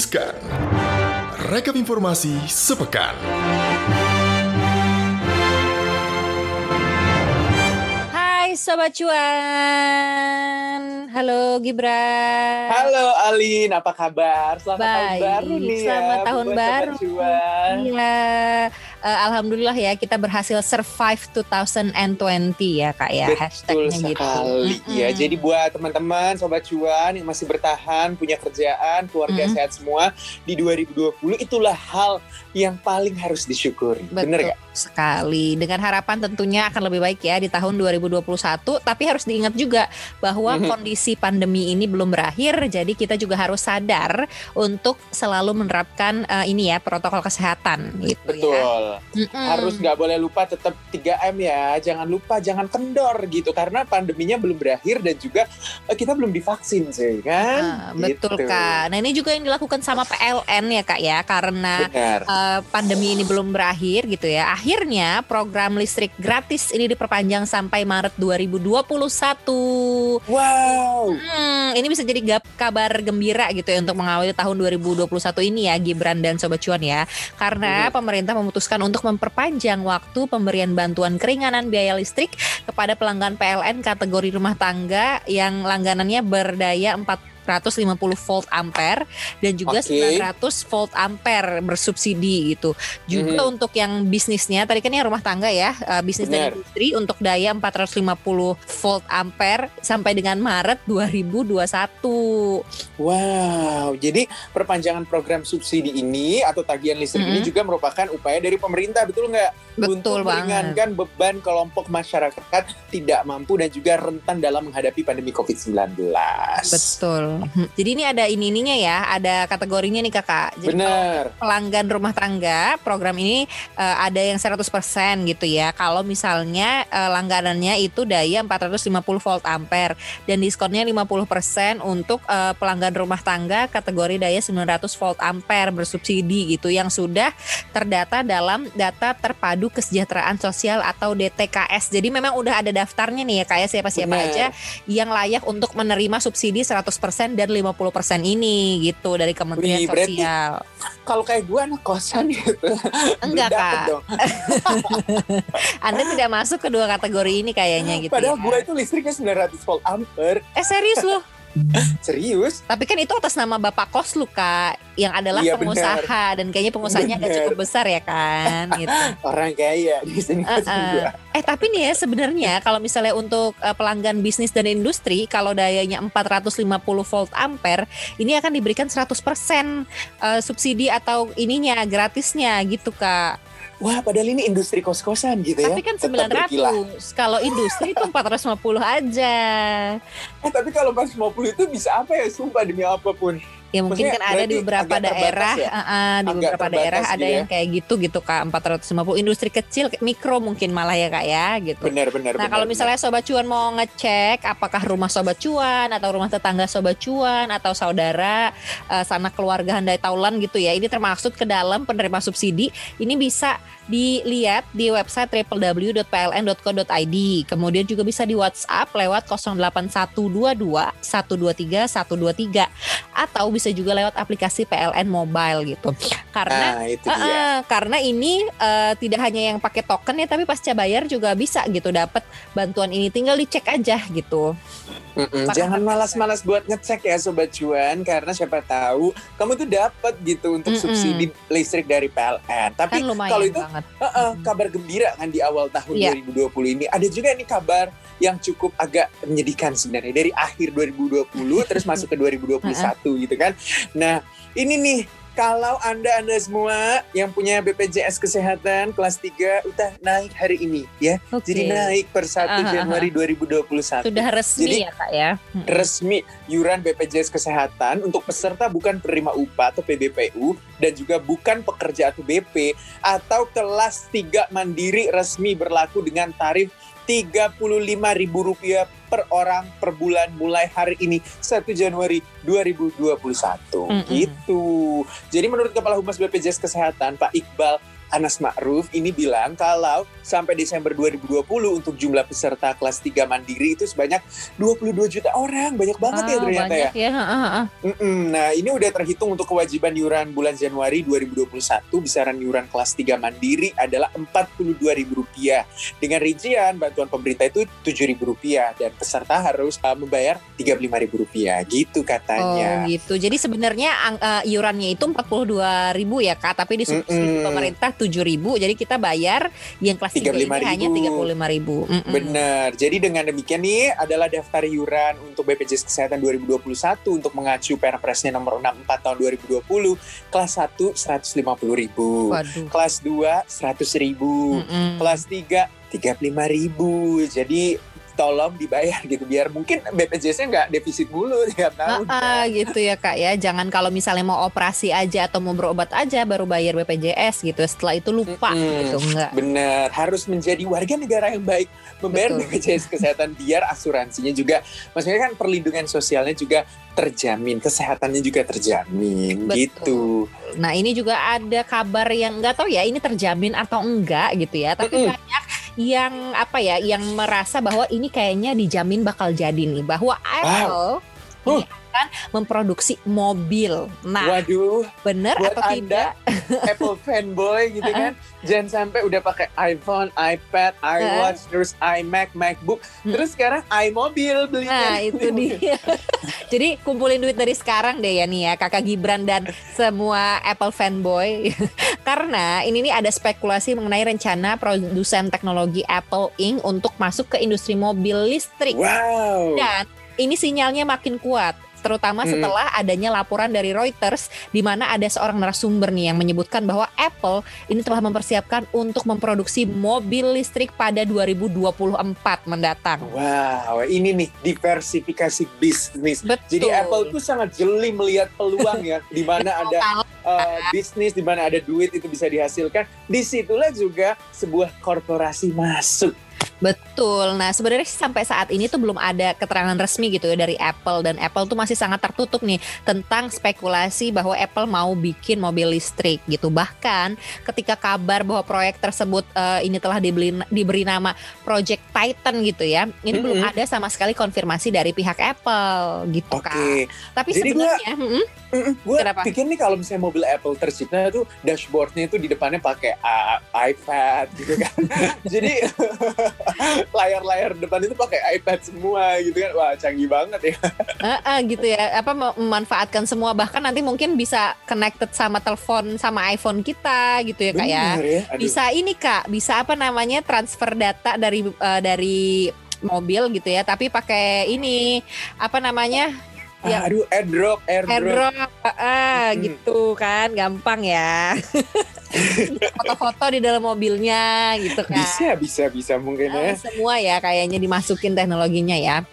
Riskan. Rekap informasi sepekan. Hai Sobat Cuan. Halo Gibran. Halo Alin, apa kabar? Selamat tahun Baik, baru nih selamat ya. tahun baru. Iya, eh, alhamdulillah ya kita berhasil survive 2020 ya kak ya Betul hashtagnya gitu. sekali ya. Mm-mm. Jadi buat teman-teman Sobat Cuan yang masih bertahan, punya kerjaan, keluarga Mm-mm. sehat semua di 2020 itulah hal yang paling harus disyukuri. Bener Betul gak? sekali. Dengan harapan tentunya akan lebih baik ya di tahun 2021. Tapi harus diingat juga bahwa Mhm. kondisi pandemi ini belum berakhir. Jadi kita juga harus sadar untuk selalu menerapkan eh, ini ya protokol kesehatan gitu ya. Betul. Mm-mm. Harus nggak boleh lupa tetap 3M ya. Jangan lupa, jangan kendor gitu. Karena pandeminya belum berakhir dan juga eh, kita belum divaksin sih kan. Ah, betul Gitu. kak. Nah ini juga yang dilakukan sama PLN ya kak ya karena Benar. eh, pandemi ini belum berakhir gitu ya. Akhirnya program listrik gratis ini diperpanjang sampai Maret 2021. Wow. Hmm, ini bisa jadi gap- kabar gembira gitu ya untuk mengawali tahun 2021 ini ya Gibran dan Sobat Cuan ya. Karena Mhm. pemerintah memutuskan untuk memperpanjang waktu pemberian bantuan keringanan biaya listrik kepada pelanggan PLN kategori rumah tangga yang langganannya berdaya 450 volt ampere dan juga Oke. 900 volt ampere bersubsidi gitu. Juga Mhm. untuk yang bisnisnya tadi kan yang rumah tangga ya, eh, bisnis dan Benar. industri untuk daya 450 volt ampere sampai dengan Maret 2021. Wow, jadi perpanjangan program subsidi ini atau tagihan listrik ini Mm-mm. juga merupakan upaya dari pemerintah, betul nggak? Betul Untuk banget. meringankan beban kelompok masyarakat tidak mampu dan juga rentan dalam menghadapi pandemi COVID-19. Betul. Hmm. Jadi ini ada ini ininya ya, ada kategorinya nih Kakak. Jadi Benar. pelanggan rumah tangga program ini eh, ada yang 100% gitu ya. Kalau misalnya eh, langganannya itu daya 450 volt ampere dan diskonnya 50% untuk eh, pelanggan rumah tangga kategori daya 900 volt ampere bersubsidi gitu yang sudah terdata dalam data terpadu kesejahteraan sosial atau DTKS. Jadi memang udah ada daftarnya nih ya kayak siapa-siapa Benar. aja yang layak untuk menerima subsidi 100% dan 50% ini gitu dari Kementerian Wih, Sosial. Kalau kayak gue anak kosan gitu. Enggak kak. Anda tidak masuk ke dua kategori ini kayaknya gitu Padahal ya. gue itu listriknya 900 volt ampere. Eh serius loh, Serius? tapi kan itu atas nama Bapak Kos lu kak, yang adalah Iya, pengusaha dan kayaknya pengusahanya agak Benar. cukup besar ya kan gitu. Orang kaya di sini kosan gue. Eh tapi nih ya sebenarnya kalau misalnya untuk eh, pelanggan bisnis dan industri kalau dayanya 450 volt ampere ini akan diberikan 100% eh, subsidi atau ininya gratisnya gitu Kak. Wah, padahal ini industri kos-kosan gitu ya. Tapi kan Tetap berkilah. 900. Kalau industri itu 450 aja. Eh, tapi kalau pas 50 itu bisa apa ya? Sumpah demi apa pun. Ya mungkin Maksudnya kan ada di beberapa daerah, ya? uh, uh, di Agak beberapa daerah ada gitu ya? yang kayak gitu gitu Kak, 450 industri kecil, mikro mungkin malah ya Kak ya gitu. Benar-benar. Nah kalau misalnya Sobat Cuan mau ngecek apakah rumah Sobat Cuan atau rumah tetangga Sobat Cuan atau saudara eh, sanak keluarga handai taulan gitu ya ini termasuk ke dalam penerima subsidi ini bisa dilihat di website www.pln.co.id kemudian juga bisa di WhatsApp lewat 08122 123 123 atau bisa juga lewat aplikasi PLN Mobile gitu karena Nah, itu Uh, uh, karena ini uh, tidak hanya yang pakai token ya, tapi pasca bayar juga bisa gitu dapat bantuan ini. Tinggal dicek aja gitu. Mm-mm, Jangan malas-malas buat ngecek ya Sobat Cuan Karena siapa tahu kamu tuh dapat gitu untuk Mm-mm. subsidi listrik dari PLN Tapi Kan kalau itu banget. uh-uh, Mm-mm. kabar gembira kan di awal tahun Iya. 2020 ini Ada juga nih kabar yang cukup agak menyedihkan sebenarnya Dari akhir 2020 terus masuk ke 2021 gitu kan Nah ini nih kalau Anda-Anda semua yang punya BPJS Kesehatan kelas 3 udah naik hari ini ya. Oke. Jadi naik per 1 Ah, ah, ah. Januari 2021. Sudah resmi Jadi- ya kak ya. Mm-mm. resmi iuran BPJS Kesehatan untuk peserta bukan penerima upah atau PBPU dan juga bukan pekerja atau BP atau kelas 3 mandiri resmi berlaku dengan tarif Rp35.000 per orang per bulan mulai hari ini 1 Januari 2021 Mm-mm. gitu. Jadi menurut Kepala Humas BPJS Kesehatan Pak Iqbal Anas Ma'ruf ini bilang kalau sampai Desember 2020 untuk jumlah peserta kelas 3 mandiri itu sebanyak 22 juta orang. Banyak banget ya Wow, ternyata ya. banyak ya. Mm-mm. Nah, ini udah terhitung untuk kewajiban iuran bulan Januari 2021 besaran iuran kelas 3 mandiri adalah Rp42.000. Dengan rincian bantuan pemerintah itu Rp7.000 dan peserta harus uh, membayar Rp35.000 gitu katanya. Oh gitu. Jadi sebenarnya eh, iurannya itu 42.000 ya Kak, tapi disubsidi Mm-mm. pemerintah 7.000. Jadi kita bayar yang kelas 3 ini 35.000. hanya 35.000. Mm-mm. Benar. Jadi dengan demikian nih adalah daftar iuran untuk BPJS Kesehatan 2021 untuk mengacu Perpresnya nomor 64 tahun 2020. Kelas 1 150.000. Waduh. Kelas 2 100.000. Mm-mm. Kelas 3 35.000. Jadi tolong dibayar gitu biar mungkin BPJS-nya nggak defisit mulu tiap tahun. Ah, ah, gitu ya kak ya jangan kalau misalnya mau operasi aja atau mau berobat aja baru bayar BPJS gitu setelah itu lupa Mm-mm. gitu enggak Benar, harus menjadi warga negara yang baik, membayar Betul. BPJS kesehatan biar asuransinya juga, maksudnya kan perlindungan sosialnya juga terjamin, kesehatannya juga terjamin, Betul. gitu. nah ini juga ada kabar yang nggak tahu ya ini terjamin atau enggak gitu ya tapi Mm-mm. banyak yang apa ya yang merasa bahwa ini kayaknya dijamin bakal jadi nih bahwa Apple ini akan memproduksi mobil. Nah Waduh, bener buat atau tidak Apple fanboy gitu kan, jangan sampai udah pakai iPhone, iPad, iWatch, terus iMac, MacBook, Hmm. terus sekarang iMobil belinya. Nah itu dia. Jadi kumpulin duit dari sekarang deh ya nih ya kakak Gibran dan semua Apple fanboy. Karena ini nih ada spekulasi mengenai rencana produsen teknologi Apple Inc. untuk masuk ke industri mobil listrik. Wow. Dan ini sinyalnya makin kuat. Terutama Hmm. setelah adanya laporan dari Reuters di mana ada seorang narasumber nih yang menyebutkan bahwa Apple ini telah mempersiapkan untuk memproduksi mobil listrik pada 2024 mendatang. Wow, ini nih diversifikasi bisnis. Betul. Jadi Apple tuh sangat jeli melihat peluang ya, di mana ada uh, bisnis, di mana ada duit itu bisa dihasilkan. Di situlah juga sebuah korporasi masuk. Betul. Nah, sebenarnya sih sampai saat ini tuh belum ada keterangan resmi gitu ya dari Apple dan Apple tuh masih sangat tertutup nih tentang spekulasi bahwa Apple mau bikin mobil listrik gitu. Bahkan ketika kabar bahwa proyek tersebut eh, ini telah dibeli, diberi nama Project Titan gitu ya. Ini belum Mm-mm. ada sama sekali konfirmasi dari pihak Apple gitu Oke, kan. Tapi Jadi gua- sebenarnya mm-mm, gue Kenapa? pikir nih kalau misalnya mobil Apple tercipta tuh dashboardnya itu di depannya pakai uh, iPad gitu kan. Jadi layar-layar depan itu pakai iPad semua gitu kan. Wah canggih banget ya. eh, eh, gitu ya. Apa mem- memanfaatkan semua bahkan nanti mungkin bisa connected sama telepon sama iPhone kita gitu ya Kak ya. Bener ya. Aduh. bisa ini kak bisa apa namanya transfer data dari eh, dari mobil gitu ya tapi pakai ini apa namanya Ah, aduh airdrop, airdrop. airdrop ah, Hmm. gitu kan gampang ya foto-foto di dalam mobilnya gitu kan Bisa, bisa, bisa mungkin ya. Semua ya kayaknya dimasukin teknologinya ya.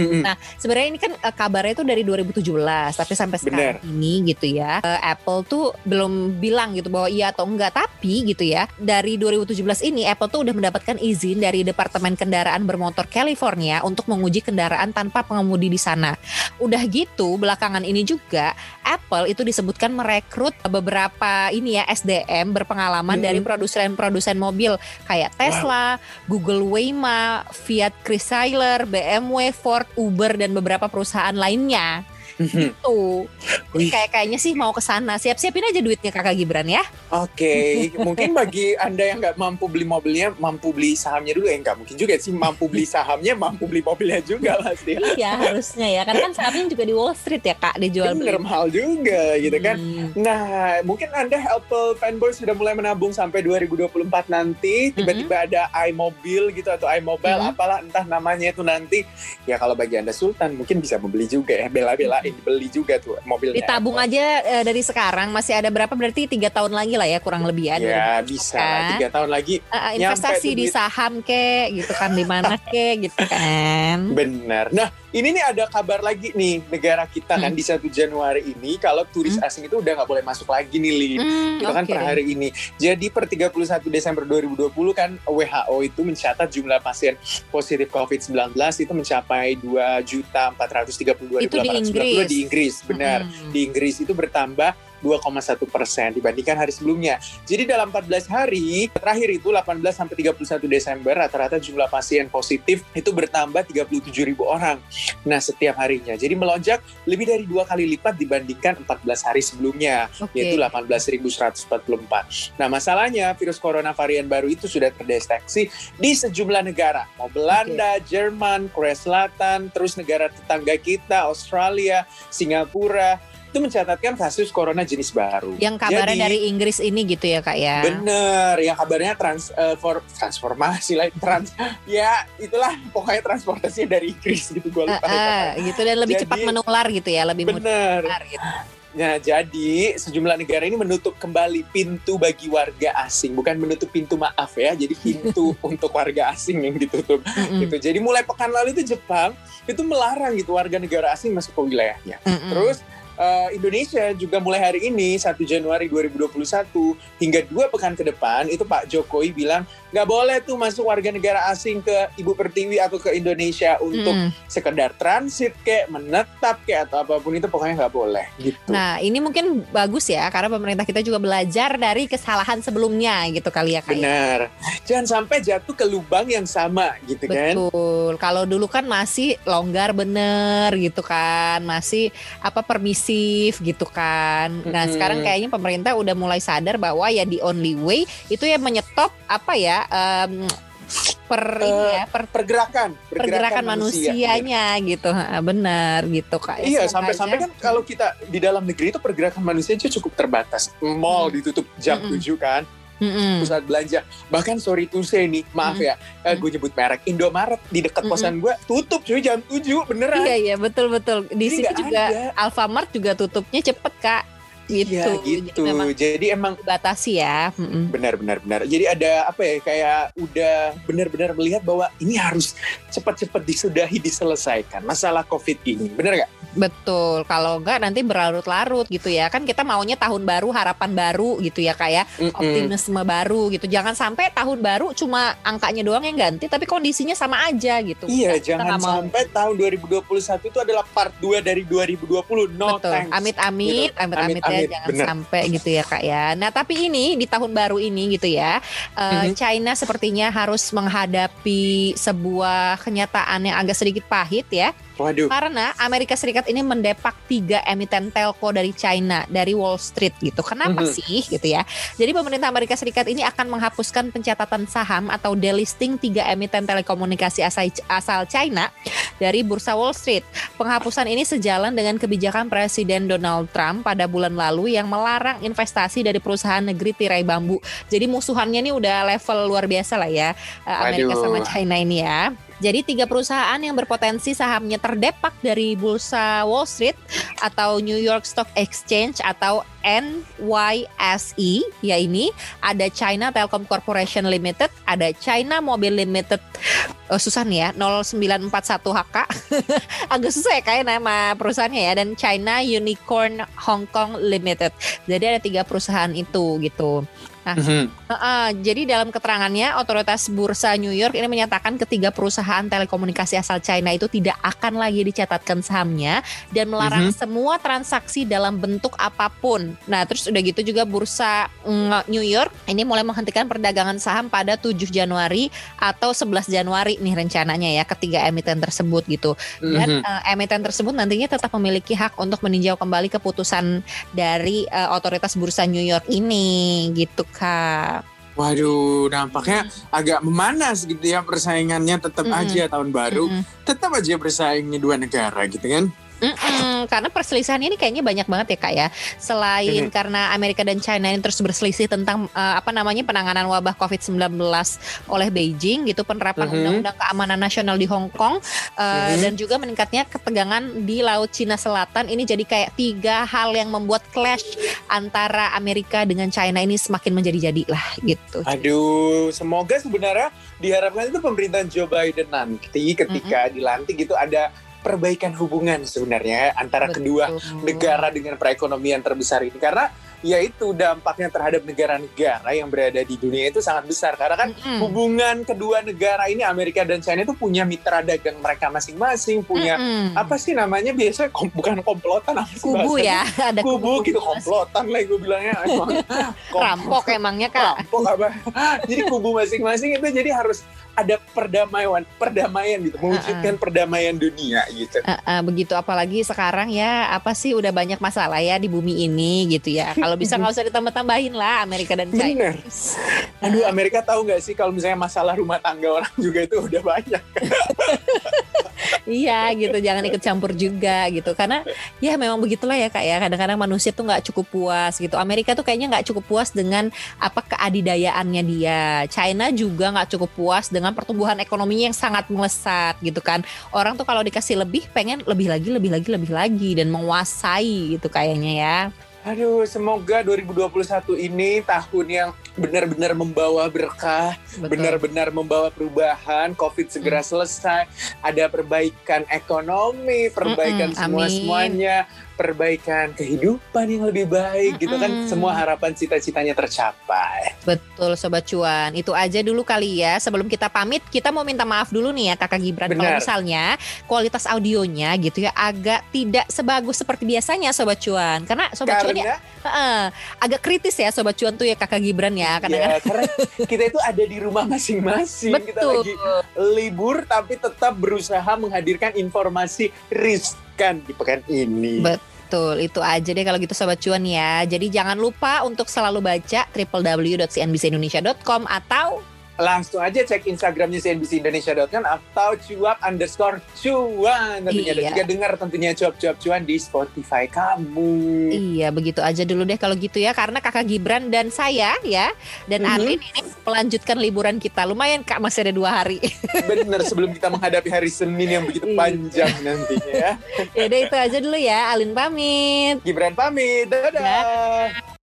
Nah, sebenarnya ini kan eh, kabarnya itu dari 2017, tapi sampai sekarang Bener. ini gitu ya, eh, Apple tuh belum bilang gitu bahwa iya atau enggak. Tapi gitu ya, dari 2017 ini Apple tuh udah mendapatkan izin dari Departemen Kendaraan Bermotor California untuk menguji kendaraan tanpa pengemudi di sana. Udah gitu, belakangan ini juga Apple itu disebutkan merekrut beberapa ini ya SDM berpengalaman Hmm. dari produsen-produsen mobil kayak Tesla, Google Waymo, Fiat Chrysler, BMW, Ford, Uber dan beberapa perusahaan lainnya. Tuh. Wih. Kayak kayaknya sih mau ke sana. Siap-siapin aja duitnya Kakak Gibran ya. Oke, mungkin bagi anda yang nggak mampu beli mobilnya, mampu beli sahamnya dulu ya nggak mungkin juga sih mampu beli sahamnya, mampu beli mobilnya juga pasti. Iya, harusnya ya. Karena kan sahamnya juga di Wall Street ya, Kak, dijual beli. mahal juga gitu kan. Hmm. Nah, mungkin Anda Apple fanboy sudah mulai menabung sampai 2024 nanti. Tiba-tiba ada iMobil gitu atau iMobile, Mhm. apalah entah namanya itu nanti. Ya kalau bagi Anda Sultan mungkin bisa membeli juga ya, bela-belain beli juga tuh mobilnya. Ditabung Apple. aja eh, dari sekarang masih ada berapa berarti tiga tahun lagi lah ya kurang lebih ya. Ya bisa kan? tiga tahun lagi. Nyampe investasi di saham kek gitu kan di mana kek gitu kan. Benar. Nah, ini nih ada kabar lagi nih negara kita kan Hmm. di 1 Januari ini kalau turis Hmm. asing itu udah nggak boleh masuk lagi nih, Lin. Hmm, Itu kan oke. per hari ini. Jadi per 31 Desember 2020 kan WHO itu mencatat jumlah pasien positif COVID-19 itu mencapai 2 juta 432 Itu di Inggris. Di Inggris. Benar. Mm-mm. Di Inggris itu bertambah 2,1 persen dibandingkan hari sebelumnya. Jadi dalam 14 hari terakhir itu 18 sampai 31 Desember rata-rata jumlah pasien positif itu bertambah 37 ribu orang. Nah setiap harinya. Jadi melonjak lebih dari dua kali lipat dibandingkan 14 hari sebelumnya, Oke. yaitu 18.144. Nah masalahnya virus corona varian baru itu sudah terdeteksi di sejumlah negara. Mau Belanda, Jerman, Korea Selatan, terus negara tetangga kita, Australia, Singapura, itu mencatatkan kasus corona jenis baru. Yang kabarnya Jadi, dari Inggris ini gitu ya kak ya. Bener, yang kabarnya trans, eh, for, transformasi lah, trans, ya itulah pokoknya transportasinya dari Inggris gitu, gue lupa. eh, gitu dan lebih Jadi- cepat menular gitu ya, lebih mudah Bener. menular gitu. Nah, jadi sejumlah negara ini menutup kembali pintu bagi warga asing, bukan menutup pintu maaf ya, jadi pintu untuk warga asing yang ditutup. Mm-mm, Gitu. Jadi mulai pekan lalu itu Jepang itu melarang gitu warga negara asing masuk ke wilayahnya. mm-mm. Terus eh, Indonesia juga mulai hari ini 1 Januari 2021 hingga dua pekan ke depan itu Pak Jokowi bilang nggak boleh tuh masuk warga negara asing ke Ibu Pertiwi atau ke Indonesia untuk Mm-mm. sekedar transit kayak menetap kayak atau apa pun itu pokoknya nggak boleh gitu. Nah ini mungkin bagus ya karena pemerintah kita juga belajar dari kesalahan sebelumnya gitu kali ya kak. ya. Benar. Jangan sampai jatuh ke lubang yang sama gitu kan. Betul. Kalau dulu kan masih longgar bener gitu kan, masih apa permisif gitu kan. Nah Mm-mm. sekarang kayaknya pemerintah udah mulai sadar bahwa ya the only way itu ya menyetop apa ya em, per ini Eh, ya per Pergerakan, pergerakan manusianya gitu, Ha, benar gitu kak. Ya, Iya, sampai-sampai kan kalau kita di dalam negeri itu pergerakan manusia aja cukup terbatas. Mall Mm. ditutup jam Mm-mm. 7 kan, Mm-mm. pusat belanja. Bahkan sorry to say nih, maaf Mm. ya, eh, gue nyebut merek Indomaret di dekat kosan gue tutup cuy jam 7 beneran. Iya iya betul betul. Di Jadi sini juga ada. Alfamart juga tutupnya cepet kak. Gitu. Iya Jadi gitu. memang Jadi emang dibatasi ya. Mm-mm. benar benar benar. Jadi ada apa ya kayak udah benar-benar melihat bahwa ini harus cepat-cepat disudahi diselesaikan masalah Covid ini. Bener gak? Betul, kalau enggak nanti berlarut-larut gitu ya. Kan kita maunya tahun baru, harapan baru gitu ya kayak Mm-mm. optimisme baru gitu. Jangan sampai tahun baru cuma angkanya doang yang ganti tapi kondisinya sama aja gitu. Iya, Kita jangan nggak mau. sampai tahun 2021 itu adalah part 2 dari 2020. No Betul. thanks. Amit-amit, Gitu. amit-amit ya Amit-amit, jangan bener. sampai gitu ya Kak ya. Nah, tapi ini di tahun baru ini gitu ya. eh, Mhm. China sepertinya harus menghadapi sebuah kenyataan yang agak sedikit pahit ya. Waduh. Karena Amerika Serikat ini mendepak tiga emiten telco dari China, dari Wall Street gitu. Kenapa Mhm. sih gitu ya? Jadi pemerintah Amerika Serikat ini akan menghapuskan pencatatan saham atau delisting tiga emiten telekomunikasi asal, asal China dari bursa Wall Street. Penghapusan ini sejalan dengan kebijakan Presiden Donald Trump pada bulan lalu yang melarang investasi dari perusahaan negeri tirai bambu. Jadi musuhannya ini udah level luar biasa lah ya eh, Amerika Waduh. sama China ini ya. Jadi tiga perusahaan yang berpotensi sahamnya terdepak dari bursa Wall Street atau New York Stock Exchange atau NYSE ya ini ada China Telecom Corporation Limited, ada China Mobile Limited oh, susah nih ya 0941 HK agak susah ya kayak nama perusahaannya ya dan China Unicorn Hong Kong Limited. Jadi ada tiga perusahaan itu gitu. Mhm. Heeh, jadi dalam keterangannya otoritas bursa New York ini menyatakan ketiga perusahaan telekomunikasi asal China itu tidak akan lagi dicatatkan sahamnya dan melarang Mhm. semua transaksi dalam bentuk apa pun. Nah, terus udah gitu juga bursa mm, New York ini mulai menghentikan perdagangan saham pada 7 Januari atau 11 Januari nih rencananya ya ketiga emiten tersebut gitu. Dan Mhm. eh, emiten tersebut nantinya tetap memiliki hak untuk meninjau kembali keputusan dari eh, otoritas bursa New York ini gitu kak. Waduh, nampaknya agak memanas gitu ya persaingannya tetap Mm-mm. aja tahun baru. Mm-mm. Tetap aja bersaing nih dua negara gitu kan. Mm-mm, karena perselisihan ini kayaknya banyak banget ya kak ya. Selain Mhm. karena Amerika dan China ini terus berselisih tentang eh, apa namanya penanganan wabah COVID-19 oleh Beijing gitu, penerapan Mhm. undang-undang keamanan nasional di Hong Kong eh, Mhm. dan juga meningkatnya ketegangan di Laut Cina Selatan. Ini jadi kayak tiga hal yang membuat clash antara Amerika dengan China ini semakin menjadi-jadi lah gitu. Aduh, semoga sebenarnya diharapkan itu pemerintahan Joe Biden nanti ketika dilantik itu ada perbaikan hubungan sebenarnya antara kedua Betul. negara dengan perekonomian terbesar ini karena yaitu dampaknya terhadap negara-negara yang berada di dunia itu sangat besar. Karena kan Mm-mm. hubungan kedua negara ini Amerika dan China itu punya mitra dagang mereka masing-masing punya Mm-mm. apa sih namanya biasanya kom- bukan komplotan apa sih kubu ya ada kubu gitu kubu komplotan lah gue bilangnya. Emang kom- rampok emangnya kak. rampok apa? Jadi kubu masing-masing itu jadi harus ada perdamaian perdamaian gitu mewujudkan perdamaian dunia gitu. Eh, eh, begitu. Apalagi sekarang ya apa sih udah banyak masalah ya di bumi ini gitu ya. kalau bisa nggak usah ditambah-tambahin lah Amerika dan China. Bener. Aduh Amerika tahu nggak sih kalau misalnya masalah rumah tangga orang juga itu udah banyak? Iya gitu. Jangan ikut campur juga gitu. Karena ya memang begitulah ya kak ya. Kadang-kadang manusia tuh nggak cukup puas gitu. Amerika tuh kayaknya nggak cukup puas dengan apa keadidayaannya dia. China juga nggak cukup puas dengan pertumbuhan ekonominya yang sangat melesat gitu kan. Orang tuh kalau dikasih lebih pengen lebih lagi lebih lagi lebih lagi dan menguasai gitu kayaknya ya aduh semoga 2021 ini tahun yang benar-benar membawa berkah benar-benar membawa perubahan COVID segera selesai ada perbaikan ekonomi perbaikan Mm-mm, semua amin. semuanya perbaikan kehidupan yang lebih baik gitu kan. Semua harapan cita-citanya tercapai. Betul Sobat Cuan. Itu aja dulu kali ya. Sebelum kita pamit Kita mau minta maaf dulu nih ya Kakak Gibran. Kalau misalnya Kualitas audionya gitu ya Agak tidak sebagus seperti biasanya Sobat Cuan. Karena Sobat Cuan ya karena? Heeh, Agak kritis ya Sobat Cuan tuh ya Kakak Gibran ya Kadang-kadang. ya karena kita itu ada di rumah masing-masing. Kita lagi libur tapi tetap berusaha menghadirkan informasi riskan di pekan ini Betul, itu aja deh kalau gitu Sobat Cuan ya. Jadi jangan lupa untuk selalu baca www.cnbcindonesia.com atau langsung aja cek Instagramnya cnbcindonesia.com atau cuap underscore cuan tentunya dan Iya. juga dengar tentunya cuap-cuap cuan di Spotify kamu Iya begitu aja dulu deh kalau gitu ya Karena kakak Gibran dan saya ya Dan Mhm. Arlin ini melanjutkan liburan kita Lumayan kak masih ada dua hari bener sebelum kita menghadapi hari Senin yang begitu Iya. panjang nantinya ya Ya udah itu aja dulu ya Alin pamit Gibran pamit dadah.